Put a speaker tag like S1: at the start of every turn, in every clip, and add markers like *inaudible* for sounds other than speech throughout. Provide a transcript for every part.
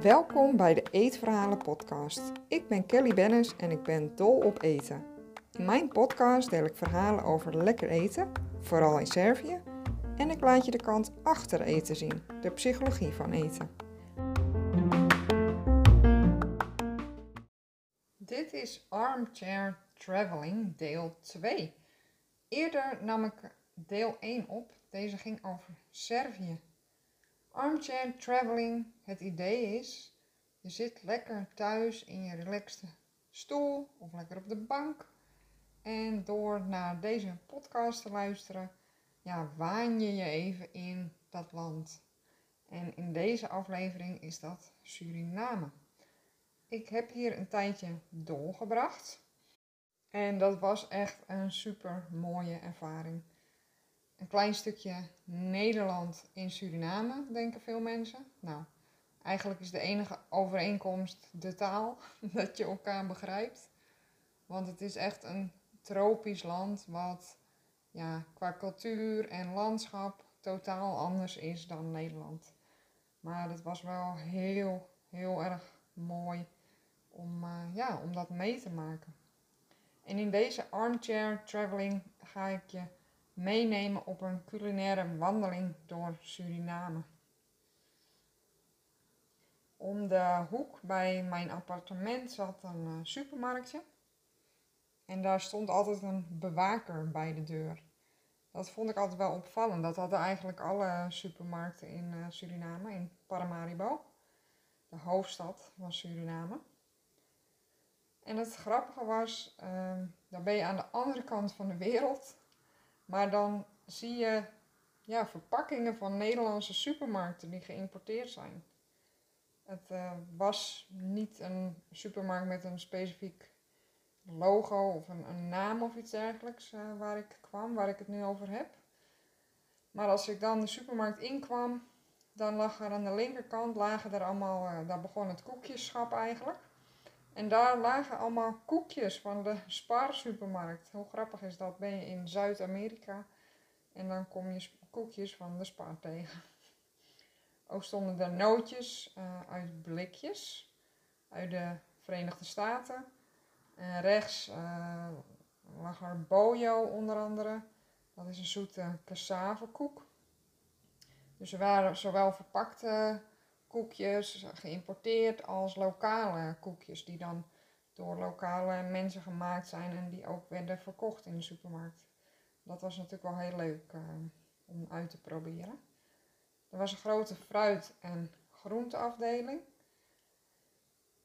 S1: Welkom bij de Eetverhalen podcast. Ik ben Kelly Bennis en ik ben dol op eten. In mijn podcast deel ik verhalen over lekker eten, vooral in Servië, en ik laat je de kant achter eten zien, de psychologie van eten. Dit is Armchair Traveling deel 2. Eerder nam ik deel 1 op. Deze ging over Servië. Armchair traveling, het idee is, je zit lekker thuis in je relaxte stoel of lekker op de bank. En door naar deze podcast te luisteren, ja, waan je je even in dat land. En in deze aflevering is dat Suriname. Ik heb hier een tijdje doorgebracht. En dat was echt een super mooie ervaring een klein stukje Nederland in Suriname, denken veel mensen. Nou, eigenlijk is de enige overeenkomst de taal, *laughs* dat je elkaar begrijpt. Want het is echt een tropisch land wat ja, qua cultuur en landschap totaal anders is dan Nederland. Maar het was wel heel, heel erg mooi om, uh, ja, om dat mee te maken. En in deze armchair traveling ga ik je meenemen op een culinaire wandeling door Suriname. Om de hoek bij mijn appartement zat een uh, supermarktje. En daar stond altijd een bewaker bij de deur. Dat vond ik altijd wel opvallend. Dat hadden eigenlijk alle supermarkten in uh, Suriname, in Paramaribo. De hoofdstad van Suriname. En het grappige was, uh, dan ben je aan de andere kant van de wereld maar dan zie je ja, verpakkingen van Nederlandse supermarkten die geïmporteerd zijn. Het uh, was niet een supermarkt met een specifiek logo of een, naam of iets dergelijks uh, waar ik kwam, waar ik het nu over heb. Maar als ik dan de supermarkt inkwam, dan lag er aan de linkerkant, lagen er allemaal, uh, daar begon het koekjeschap eigenlijk. En daar lagen allemaal koekjes van de Spar supermarkt. Hoe grappig is dat? Ben je in Zuid-Amerika en dan kom je koekjes van de Spar tegen. Ook stonden er nootjes uh, uit blikjes uit de Verenigde Staten. En rechts uh, lag er bojo onder andere. Dat is een zoete cassavekoek. Dus er waren zowel verpakte koekjes, geïmporteerd als lokale koekjes die dan door lokale mensen gemaakt zijn en die ook werden verkocht in de supermarkt. Dat was natuurlijk wel heel leuk uh, om uit te proberen. Er was een grote fruit- en groenteafdeling.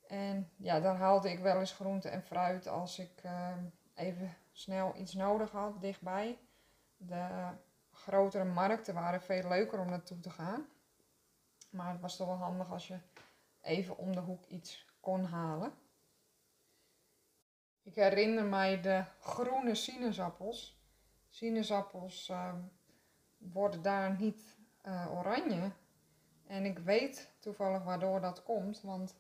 S1: En ja, daar haalde ik wel eens groente en fruit als ik uh, even snel iets nodig had dichtbij. De grotere markten waren veel leuker om naartoe te gaan. Maar het was toch wel handig als je even om de hoek iets kon halen. Ik herinner mij de groene sinaasappels. Sinaasappels uh, worden daar niet uh, oranje. En ik weet toevallig waardoor dat komt. Want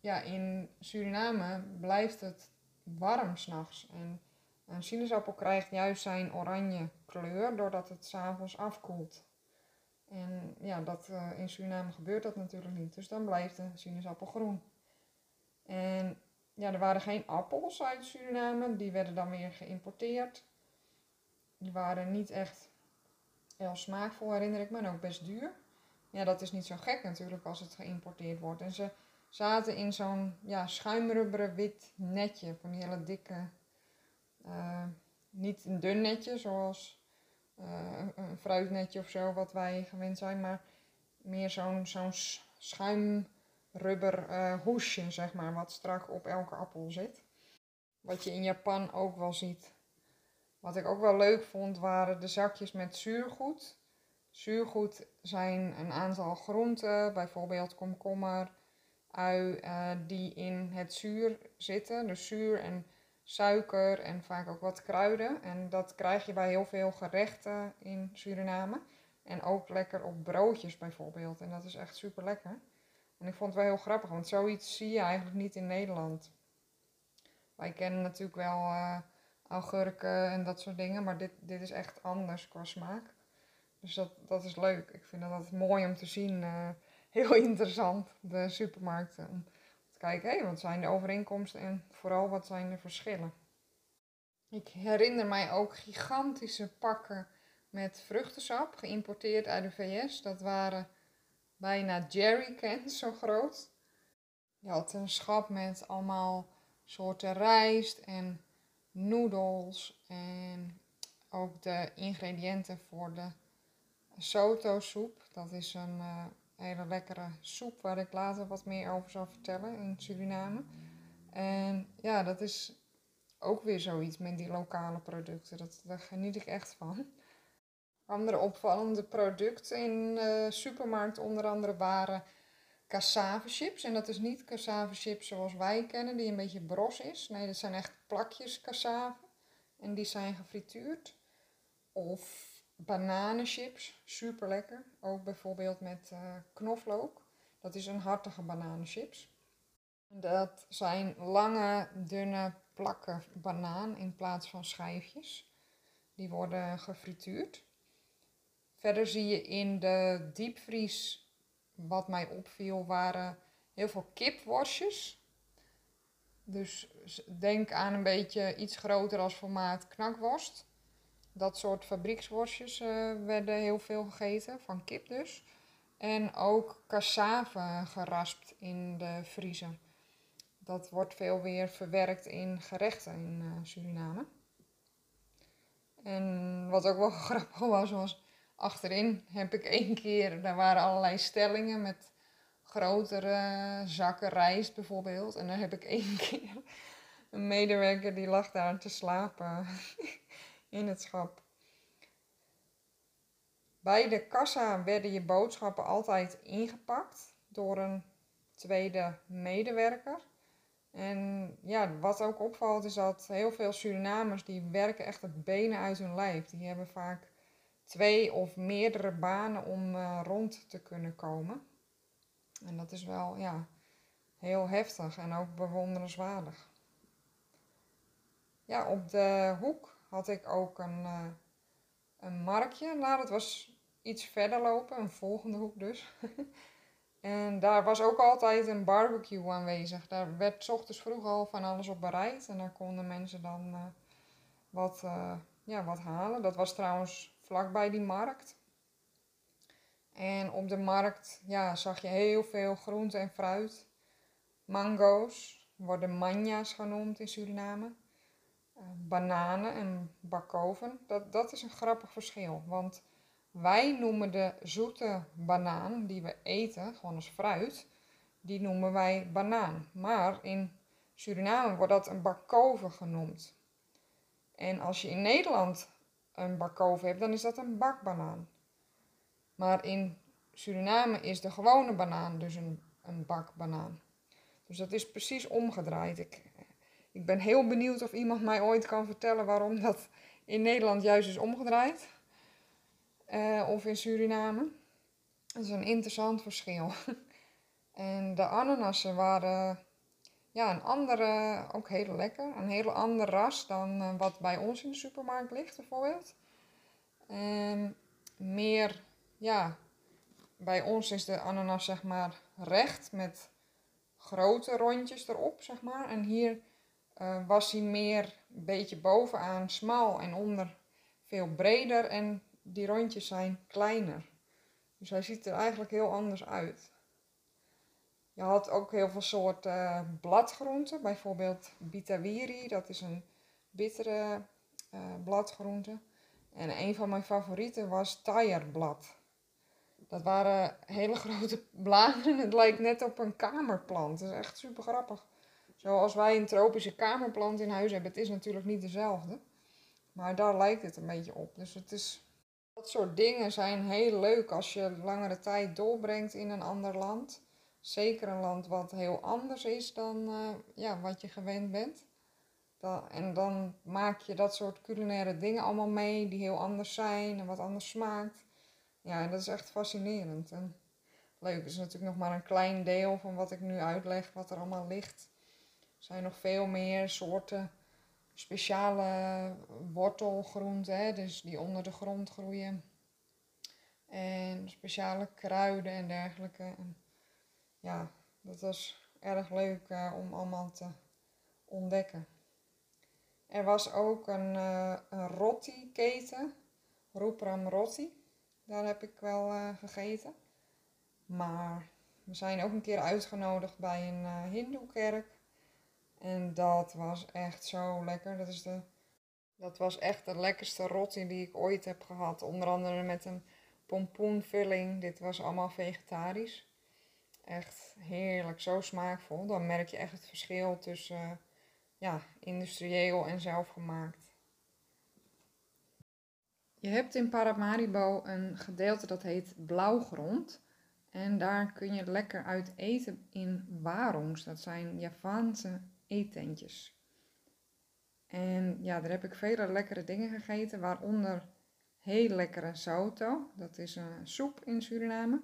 S1: ja, in Suriname blijft het warm s'nachts. En een sinaasappel krijgt juist zijn oranje kleur doordat het s'avonds afkoelt. En ja, dat, uh, in Suriname gebeurt dat natuurlijk niet. Dus dan blijft de sinaasappel groen. En ja, er waren geen appels uit Suriname. Die werden dan weer geïmporteerd. Die waren niet echt heel smaakvol, herinner ik me. En ook best duur. Ja, dat is niet zo gek natuurlijk als het geïmporteerd wordt. En ze zaten in zo'n ja, schuimrubberen wit netje. Van die hele dikke... Uh, niet een dun netje zoals een fruitnetje of zo, wat wij gewend zijn, maar meer zo'n zo'n schuimrubber uh, hoesje, zeg maar, wat strak op elke appel zit. Wat je in Japan ook wel ziet. Wat ik ook wel leuk vond, waren de zakjes met zuurgoed. Zuurgoed zijn een aantal groenten, bijvoorbeeld komkommer, ui, uh, die in het zuur zitten. Dus zuur en suiker en vaak ook wat kruiden. En dat krijg je bij heel veel gerechten in Suriname. En ook lekker op broodjes bijvoorbeeld. En dat is echt super lekker. En ik vond het wel heel grappig, want zoiets zie je eigenlijk niet in Nederland. Wij kennen natuurlijk wel uh, augurken en dat soort dingen, maar dit, dit is echt anders qua smaak. Dus dat, dat is leuk. Ik vind dat mooi om te zien. eh, *laughs* heel interessant, de supermarkten. Kijken, hé, wat zijn de overeenkomsten en vooral wat zijn de verschillen. Ik herinner mij ook gigantische pakken met vruchtensap, geïmporteerd uit de VS. Dat waren bijna jerrycans zo groot. Je had een schap met allemaal soorten rijst en noedels en ook de ingrediënten voor de soto soep. Dat is een eh, hele lekkere soep waar ik later wat meer over zal vertellen in Suriname. En ja, dat is ook weer zoiets met die lokale producten. Dat, daar geniet ik echt van. Andere opvallende producten in de supermarkt onder andere waren cassavechips. En dat is niet cassavechips zoals wij kennen, die een beetje bros is. Nee, dat zijn echt plakjes cassave. En die zijn gefrituurd. Of bananenchips, super lekker. Ook bijvoorbeeld met uh, knoflook. Dat is een hartige bananenchips. Dat zijn lange, dunne plakken banaan in plaats van schijfjes. Die worden gefrituurd. Verder zie je in de diepvries, wat mij opviel, waren heel veel kipworstjes. Dus denk aan een beetje iets groter als formaat knakworst. Dat soort fabrieksworstjes uh, werden heel veel gegeten, van kip dus. En ook cassave geraspt in de vriezer. Dat wordt veel weer verwerkt in gerechten in uh, Suriname. En wat ook wel *laughs* grappig was, was achterin heb ik één keer, daar waren allerlei stellingen met grotere zakken rijst bijvoorbeeld. En dan heb ik één *laughs* keer een medewerker die lag daar te slapen in het schap. Bij de kassa werden je boodschappen altijd ingepakt door een tweede medewerker. En ja, wat ook opvalt is dat heel veel Surinamers die werken echt het benen uit hun lijf. Die hebben vaak twee of meerdere banen om uh, rond te kunnen komen. En dat is wel ja, heel heftig en ook bewonderenswaardig. Ja, op de hoek had ik ook een, uh, een marktje. Nou, dat was iets verder lopen, een volgende hoek dus. *laughs* en daar was ook altijd een barbecue aanwezig. Daar werd s ochtends vroeg al van alles op bereid. En daar konden mensen dan uh, wat, ja, wat halen. Dat was trouwens vlakbij die markt. En op de markt ja, zag je heel veel groente en fruit. Mango's, worden manja's genoemd in Suriname. Uh, bananen en bakoven. Dat, dat is een grappig verschil. Want wij noemen de zoete banaan die we eten, gewoon als fruit, die noemen wij banaan. Maar in Suriname wordt dat een bakoven genoemd. En als je in Nederland een bakoven hebt, dan is dat een bakbanaan. Maar in Suriname is de gewone banaan dus een, een bakbanaan. Dus dat is precies omgedraaid. Ik, ik ben heel benieuwd of iemand mij ooit kan vertellen waarom dat in Nederland juist is omgedraaid. Uh, of in Suriname. Dat is een interessant verschil. *laughs* en de ananassen waren ja, een andere, ook heel lekker. Een heel ander ras dan uh, wat bij ons in de supermarkt ligt, bijvoorbeeld. Meer, ja, bij ons is de ananas zeg maar recht met grote rondjes erop, zeg maar. En hier uh, was hij meer een beetje bovenaan smal en onder veel breder en die rondjes zijn kleiner. Dus hij ziet er eigenlijk heel anders uit. Je had ook heel veel soorten uh, bladgroenten, bijvoorbeeld bitawiri, dat is een bittere uh, bladgroente. En een van mijn favorieten was taierblad. Dat waren hele *laughs* grote bladeren. Het lijkt net op een kamerplant. Dat is echt super grappig. Zoals wij een tropische kamerplant in huis hebben. Het is natuurlijk niet dezelfde. Maar daar lijkt het een beetje op. Dus het is, dat soort dingen zijn heel leuk als je langere tijd doorbrengt in een ander land. Zeker een land wat heel anders is dan uh, ja, wat je gewend bent. Dan, en dan maak je dat soort culinaire dingen allemaal mee die heel anders zijn en wat anders smaakt. Ja, en dat is echt fascinerend. En leuk is natuurlijk nog maar een klein deel van wat ik nu uitleg, wat er allemaal ligt. Zijn nog veel meer soorten speciale wortelgroenten, dus die onder de grond groeien. speciale kruiden en dergelijke. En ja, dat was erg leuk uh, om allemaal te ontdekken. Er was ook een, uh, een rotti-keten, Roepram Rotti. Daar heb ik wel uh, gegeten. Maar we zijn ook een keer uitgenodigd bij een uh, hindoekerk. En dat was echt zo lekker. Dat, is de, dat was echt de lekkerste rotti die ik ooit heb gehad. Onder andere met een pompoenvulling. Dit was allemaal vegetarisch. Echt heerlijk, zo smaakvol. Dan merk je echt het verschil tussen uh, ja, industrieel en zelfgemaakt. Je hebt in Paramaribo een gedeelte dat heet blauwgrond. En daar kun je lekker uit eten in warongs. Dat zijn Javaanse eetentjes. En ja, daar heb ik vele lekkere dingen gegeten, waaronder heel lekkere soto. Dat is een soep in Suriname.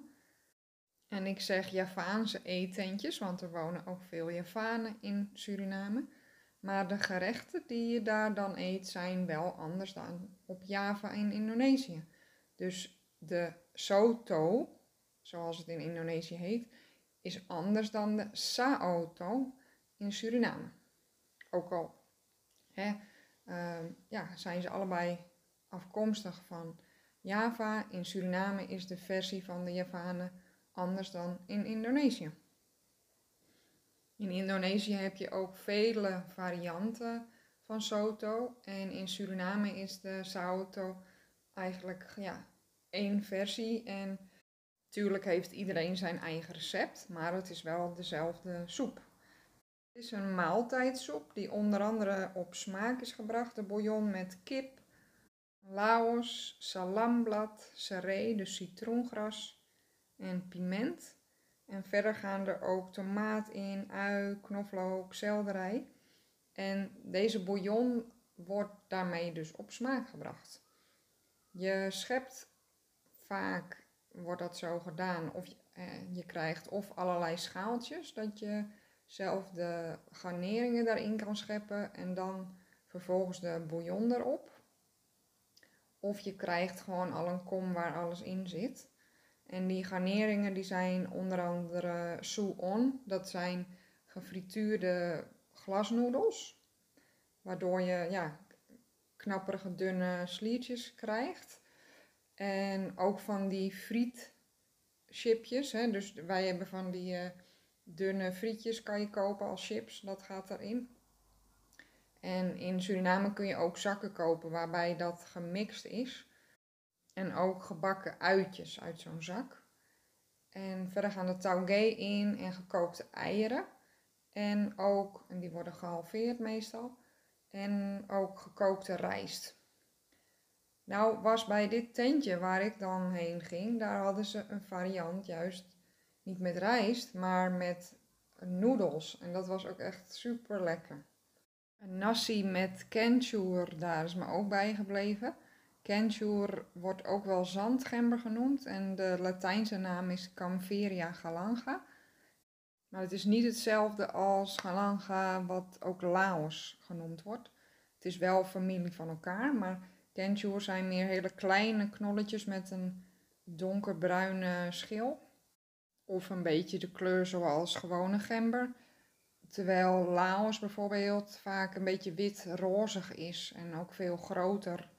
S1: En ik zeg Javaanse eetentjes, want er wonen ook veel Javanen in Suriname. Maar de gerechten die je daar dan eet zijn wel anders dan op Java in Indonesië. Dus de soto, zoals het in Indonesië heet, is anders dan de saoto in Suriname. Ook al hè, uh, ja, zijn ze allebei afkomstig van Java. In Suriname is de versie van de Javanen anders dan in Indonesië. In Indonesië heb je ook vele varianten van soto. En in Suriname is de soto eigenlijk ja, één versie. En natuurlijk heeft iedereen zijn eigen recept, maar het is wel dezelfde soep. Het is een maaltijdsoep die onder andere op smaak is gebracht. De bouillon met kip, laos, salamblad, seree, dus citroengras en piment. En verder gaan er ook tomaat in, ui, knoflook, selderij. En deze bouillon wordt daarmee dus op smaak gebracht. Je schept vaak, wordt dat zo gedaan, of eh, je krijgt of allerlei schaaltjes dat je zelf de garneringen daarin kan scheppen en dan vervolgens de bouillon erop. Of je krijgt gewoon al een kom waar alles in zit. En die garneringen die zijn onder andere on, dat zijn gefrituurde glasnoedels, waardoor je ja, knapperige dunne sliertjes krijgt. En ook van die frietchipjes, hè, dus wij hebben van die uh, dunne frietjes kan je kopen als chips, dat gaat erin. En in Suriname kun je ook zakken kopen waarbij dat gemixt is. En ook gebakken uitjes uit zo'n zak. En verder gaan de taugé in en gekookte eieren. En ook, en die worden gehalveerd meestal. En ook gekookte rijst. Nou was bij dit tentje waar ik dan heen ging, daar hadden ze een variant juist niet met rijst, maar met noedels. En dat was ook echt super lekker. Een nasi met kenchur, daar is me ook bijgebleven. Kenchur wordt ook wel zandgember genoemd en de Latijnse naam is Camveria galanga. Maar het is niet hetzelfde als galanga wat ook Laos genoemd wordt. Het is wel familie van elkaar, maar kenchur zijn meer hele kleine knolletjes met een donkerbruine schil. Of een beetje de kleur zoals gewone gember. Terwijl Laos bijvoorbeeld vaak een beetje wit-rozig is en ook veel groter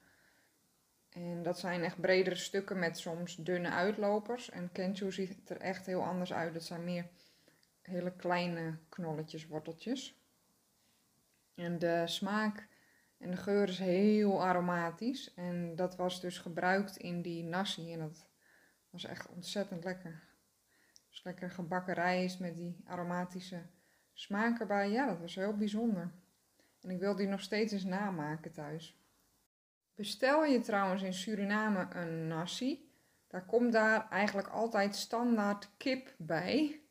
S1: en dat zijn echt bredere stukken met soms dunne uitlopers. En kenchu ziet er echt heel anders uit. Dat zijn meer hele kleine knolletjes, worteltjes. En de smaak en de geur is heel aromatisch. En dat was dus gebruikt in die nasi. En dat was echt ontzettend lekker. Lekker gebakken rijst met die aromatische smaak erbij. Ja, dat was heel bijzonder. En ik wil die nog steeds eens namaken thuis. Bestel je trouwens in Suriname een nasi, daar komt daar eigenlijk altijd standaard kip bij.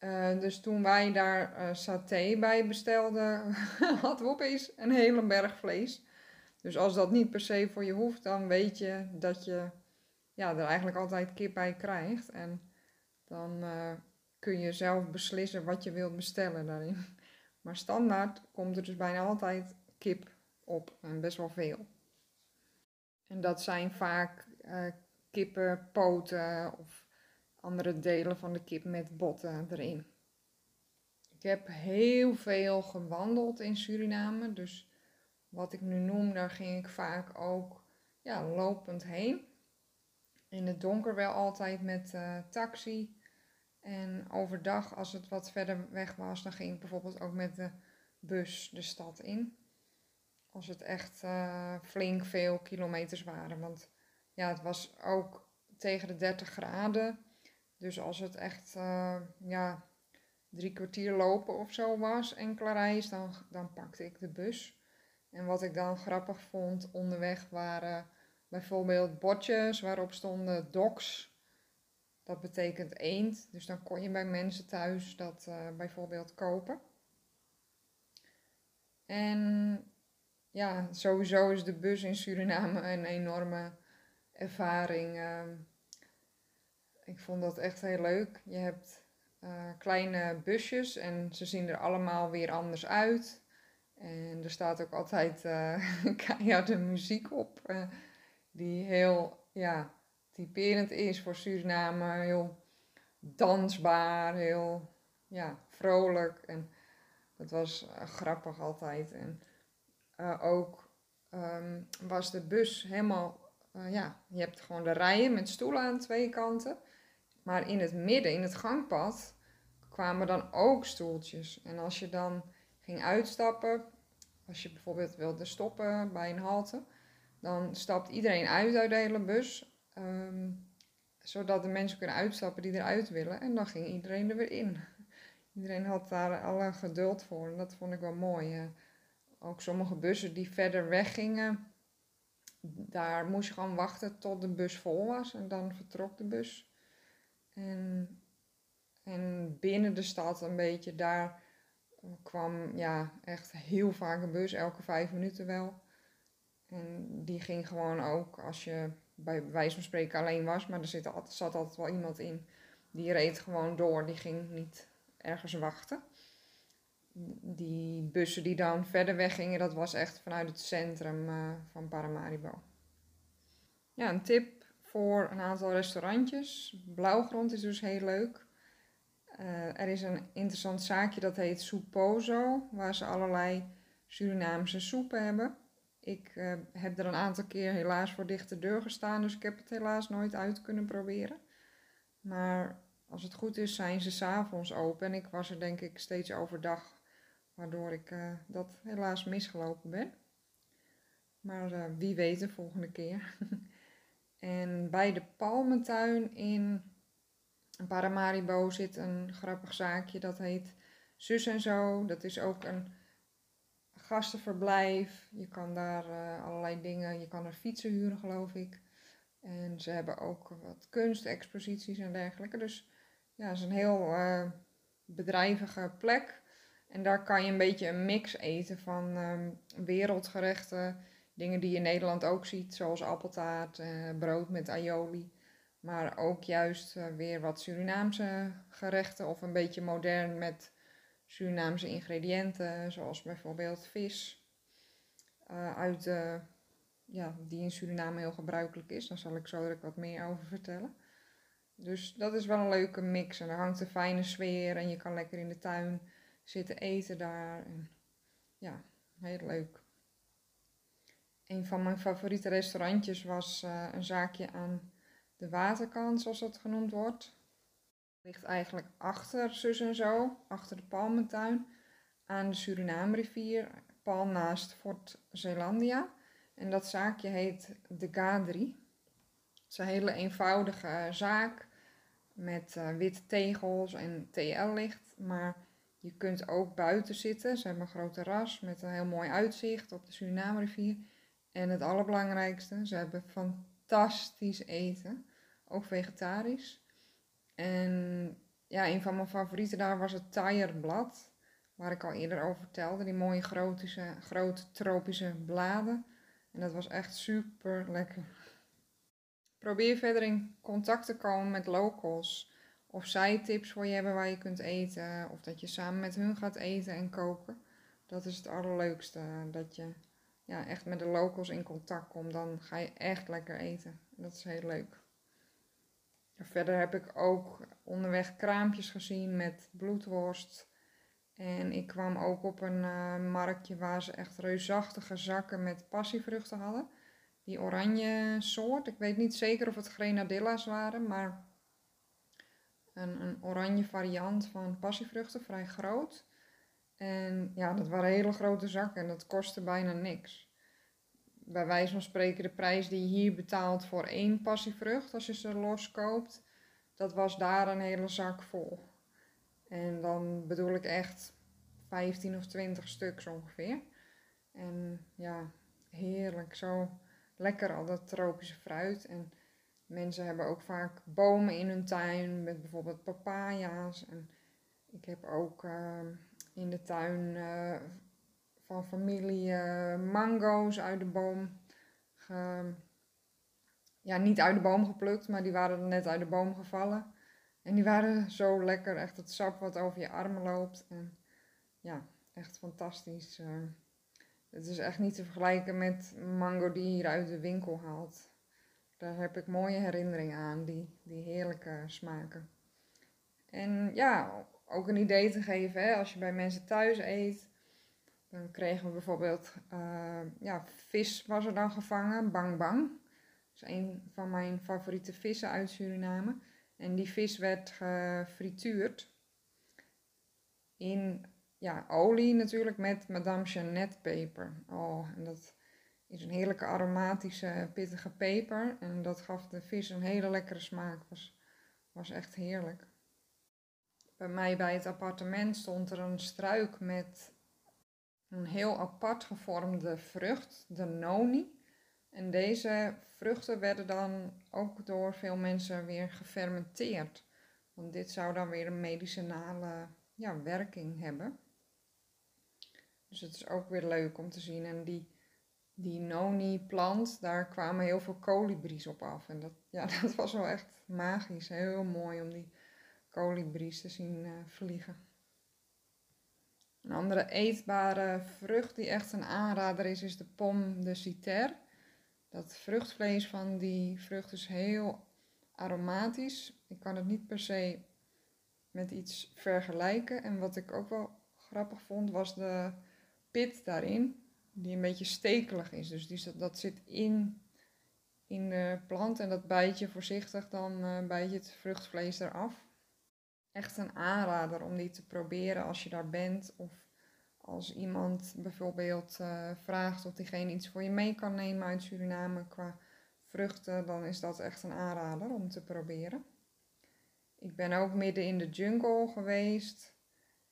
S1: Uh, dus toen wij daar uh, saté bij bestelden, *laughs* hadden we opeens een hele berg vlees. Dus als dat niet per se voor je hoeft, dan weet je dat je ja, er eigenlijk altijd kip bij krijgt. En dan uh, kun je zelf beslissen wat je wilt bestellen daarin. *laughs* Maar standaard komt er dus bijna altijd kip op en best wel veel. En dat zijn vaak uh, kippenpoten of andere delen van de kip met botten erin. Ik heb heel veel gewandeld in Suriname, dus wat ik nu noem, daar ging ik vaak ook ja, lopend heen. In het donker wel altijd met uh, taxi. En overdag, als het wat verder weg was, dan ging ik bijvoorbeeld ook met de bus de stad in. Als het echt uh, flink veel kilometers waren. Want ja, het was ook tegen de 30 graden. Dus als het echt uh, ja, drie kwartier lopen of zo was, enkele reis, dan, dan pakte ik de bus. En wat ik dan grappig vond onderweg waren bijvoorbeeld bordjes waarop stonden docs. Dat betekent eend. Dus dan kon je bij mensen thuis dat uh, bijvoorbeeld kopen. En ja, sowieso is de bus in Suriname een enorme ervaring. Uh, ik vond dat echt heel leuk. Je hebt uh, kleine busjes en ze zien er allemaal weer anders uit. En er staat ook altijd *laughs* uh, de muziek op, die heel ja, typerend is voor Suriname. Heel dansbaar, heel ja, vrolijk. En dat was grappig altijd. En ook um, was de bus helemaal, ja, je hebt gewoon de rijen met stoelen aan twee kanten. Maar in het midden, in het gangpad, kwamen dan ook stoeltjes. En als je dan ging uitstappen, als je bijvoorbeeld wilde stoppen bij een halte, dan stapt iedereen uit uit de hele bus. Um, zodat de mensen kunnen uitstappen die eruit willen. En dan ging iedereen er weer in. Iedereen had daar alle geduld voor. En dat vond ik wel mooi. Ook sommige bussen die verder weggingen, daar moest je gewoon wachten tot de bus vol was. En dan vertrok de bus. En, en binnen de stad een beetje, daar kwam ja, echt heel vaak een bus, elke vijf minuten wel. En die ging gewoon ook als je bij wijze van spreken alleen was, maar er zit altijd, zat altijd wel iemand in. Die reed gewoon door, die ging niet ergens wachten. Die bussen die dan verder weggingen, dat was echt vanuit het centrum uh, van Paramaribo. Ja, een tip voor een aantal restaurantjes. Blauwgrond is dus heel leuk. Uh, er is een interessant zaakje dat heet Soupozo, waar ze allerlei Surinaamse soepen hebben. Ik uh, heb er een aantal keer helaas voor dichte deur gestaan, dus ik heb het helaas nooit uit kunnen proberen. Maar als het goed is, zijn ze s'avonds open. En ik was er denk ik steeds overdag, waardoor ik uh, dat helaas misgelopen ben. Maar wie weet de volgende keer. *laughs* En bij de Palmentuin in Paramaribo zit een grappig zaakje dat heet Zus en Zo. Dat is ook een gastenverblijf. Je kan daar uh, allerlei dingen, je kan er fietsen huren geloof ik. En ze hebben ook wat kunstexposities en dergelijke. Dus ja, het is een heel uh, bedrijvige plek. En daar kan je een beetje een mix eten van um, wereldgerechten dingen die je in Nederland ook ziet, zoals appeltaart, eh, brood met aioli. Maar ook juist eh, weer wat Surinaamse gerechten of een beetje modern met Surinaamse ingrediënten, zoals bijvoorbeeld vis. Uh, uit ja, die in Suriname heel gebruikelijk is. Daar zal ik zo wat meer over vertellen. Dus dat is wel een leuke mix. En er hangt een fijne sfeer en je kan lekker in de tuin zitten eten daar. En ja, heel leuk. Een van mijn favoriete restaurantjes was uh, een zaakje aan de waterkant, zoals dat genoemd wordt. Ligt eigenlijk achter Zus en Zo, achter de Palmentuin, aan de Suriname-rivier, pal naast Fort Zeelandia. En dat zaakje heet De Gadri. Het is een hele eenvoudige zaak met uh, witte tegels en TL-licht, maar je kunt ook buiten zitten. Ze hebben een groot terras met een heel mooi uitzicht op de Suriname-rivier. En het allerbelangrijkste, ze hebben fantastisch eten. Ook vegetarisch. En ja, een van mijn favorieten daar was het Tire-blad. Waar ik al eerder over vertelde. Die mooie grote, grote tropische bladen. En dat was echt super lekker. Probeer verder in contact te komen met locals. Of zij tips voor je hebben waar je kunt eten. Of dat je samen met hun gaat eten en koken. Dat is het allerleukste. Dat je ja, echt met de locals in contact komt, dan ga je echt lekker eten. Dat is heel leuk. Verder heb ik ook onderweg kraampjes gezien met bloedworst. En ik kwam ook op een uh, marktje waar ze echt reusachtige zakken met passievruchten hadden. Die oranje soort. Ik weet niet zeker of het grenadilla's waren, maar een, een oranje variant van passievruchten, vrij groot. En ja, dat waren hele grote zakken en dat kostte bijna niks. Bij wijze van spreken de prijs die je hier betaalt voor één passievrucht als je ze los koopt, dat was daar een hele zak vol. En dan bedoel ik echt 15 of 20 stuks ongeveer. En ja, heerlijk. Zo lekker al dat tropische fruit. En mensen hebben ook vaak bomen in hun tuin met bijvoorbeeld papaya's. En ik heb ook uh, in de tuin uh, van familie uh, mango's uit de boom. Ge, ja, niet uit de boom geplukt, maar die waren net uit de boom gevallen. En die waren zo lekker, echt het sap wat over je armen loopt. En ja, echt fantastisch. het is echt niet te vergelijken met mango die je hier uit de winkel haalt. Daar heb ik mooie herinneringen aan, die, die heerlijke smaken. En ja, ook een idee te geven, hè, als je bij mensen thuis eet, dan kregen we bijvoorbeeld, uh, ja, vis was er dan gevangen, bang bang. Dat is een van mijn favoriete vissen uit Suriname. En die vis werd gefrituurd in ja, olie natuurlijk met Madame Jeannette peper. Oh, en dat is een heerlijke aromatische pittige peper. En dat gaf de vis een hele lekkere smaak. Was, was echt heerlijk. Bij mij bij het appartement stond er een struik met een heel apart gevormde vrucht, de noni. En deze vruchten werden dan ook door veel mensen weer gefermenteerd. Want dit zou dan weer een medicinale ja, werking hebben. Dus het is ook weer leuk om te zien. En die, die noni-plant, daar kwamen heel veel kolibries op af. En dat, ja, *laughs* dat was wel echt magisch. Heel mooi om die kolibries te zien uh, vliegen. Een andere eetbare vrucht die echt een aanrader is, is de pomme de citer. Dat vruchtvlees van die vrucht is heel aromatisch. Ik kan het niet per se met iets vergelijken. En wat ik ook wel grappig vond, was de pit daarin, die een beetje stekelig is. Dus die, dat zit in, in de plant en dat bijt je voorzichtig, dan uh, bijt je het vruchtvlees eraf. Echt een aanrader om die te proberen als je daar bent of als iemand bijvoorbeeld uh, vraagt of diegene iets voor je mee kan nemen uit Suriname qua vruchten, dan is dat echt een aanrader om te proberen. Ik ben ook midden in de jungle geweest.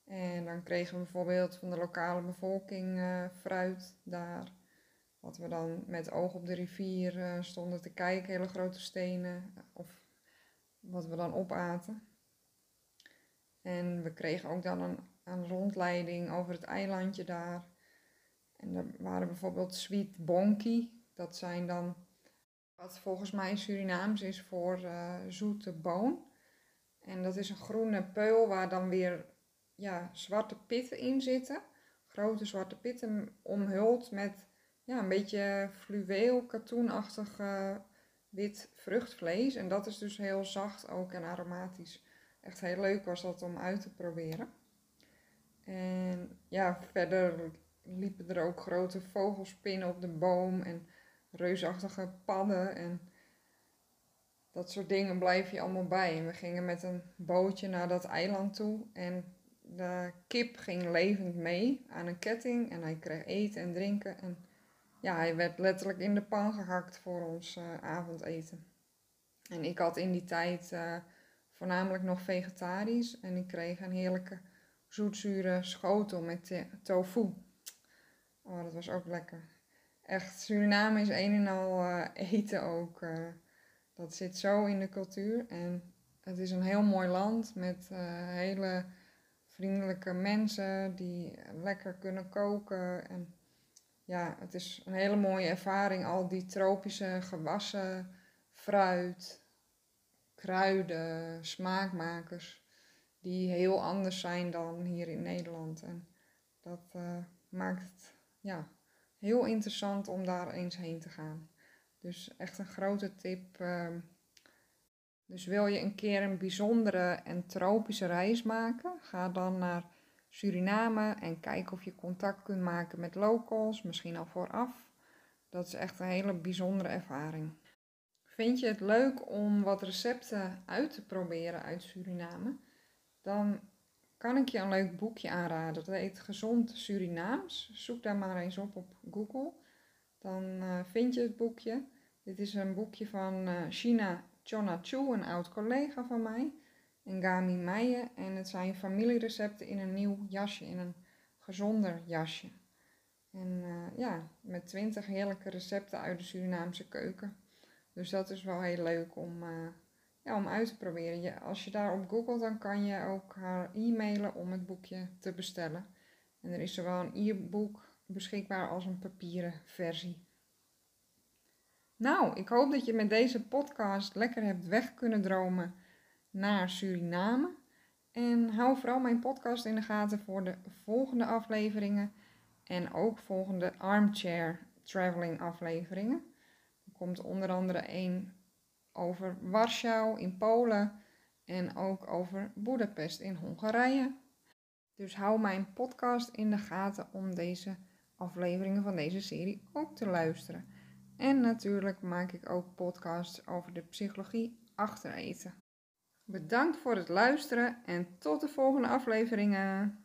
S1: En dan kregen we bijvoorbeeld van de lokale bevolking uh, fruit daar. Wat we dan met oog op de rivier uh, stonden te kijken, hele grote stenen. Of wat we dan opaten. En we kregen ook dan een, een rondleiding over het eilandje daar. En er waren bijvoorbeeld sweet bonky. Dat zijn dan wat volgens mij Surinaams is voor uh, zoete boon. En dat is een groene peul waar dan weer ja, zwarte pitten in zitten. Grote zwarte pitten omhuld met ja, een beetje fluweel, katoenachtig uh, wit vruchtvlees. En dat is dus heel zacht ook en aromatisch. Echt heel leuk was dat om uit te proberen. En ja, verder liepen er ook grote vogelspinnen op de boom en reusachtige padden en dat soort dingen blijf je allemaal bij. En we gingen met een bootje naar dat eiland toe en de kip ging levend mee aan een ketting en hij kreeg eten en drinken. En ja, hij werd letterlijk in de pan gehakt voor ons uh, avondeten. En ik had in die tijd uh, voornamelijk nog vegetarisch en ik kreeg een heerlijke zoetzure schotel met tofu. Oh, dat was ook lekker. Echt, Suriname is een en al uh, eten ook. dat zit zo in de cultuur en het is een heel mooi land met hele vriendelijke mensen die lekker kunnen koken. En ja, het is een hele mooie ervaring. Al die tropische gewassen, fruit, kruiden, smaakmakers, die heel anders zijn dan hier in Nederland. En dat uh, maakt het ja, heel interessant om daar eens heen te gaan. Dus echt een grote tip. Uh, Dus wil je een keer een bijzondere en tropische reis maken, ga dan naar Suriname en kijk of je contact kunt maken met locals, misschien al vooraf. Dat is echt een hele bijzondere ervaring. Vind je het leuk om wat recepten uit te proberen uit Suriname? Dan kan ik je een leuk boekje aanraden. Dat heet Gezond Surinaams. Zoek daar maar eens op op Google. Dan uh, vind je het boekje. Dit is een boekje van uh, China Chona Chu, een oud collega van mij. En Gami Meijen. En het zijn familierecepten in een nieuw jasje, in een gezonder jasje. En uh, ja, met twintig heerlijke recepten uit de Surinaamse keuken. Dus dat is wel heel leuk om, uh, ja, om uit te proberen. Je, als je daarop googelt, dan kan je ook haar e-mailen om het boekje te bestellen. En er is zowel een e-book beschikbaar als een papieren versie. Nou, ik hoop dat je met deze podcast lekker hebt weg kunnen dromen naar Suriname. En hou vooral mijn podcast in de gaten voor de volgende afleveringen. En ook volgende armchair traveling afleveringen. Komt onder andere één over Warschau in Polen. En ook over Budapest in Hongarije. Dus hou mijn podcast in de gaten om deze afleveringen van deze serie ook te luisteren. En natuurlijk maak ik ook podcasts over de psychologie achter eten. Bedankt voor het luisteren en tot de volgende afleveringen.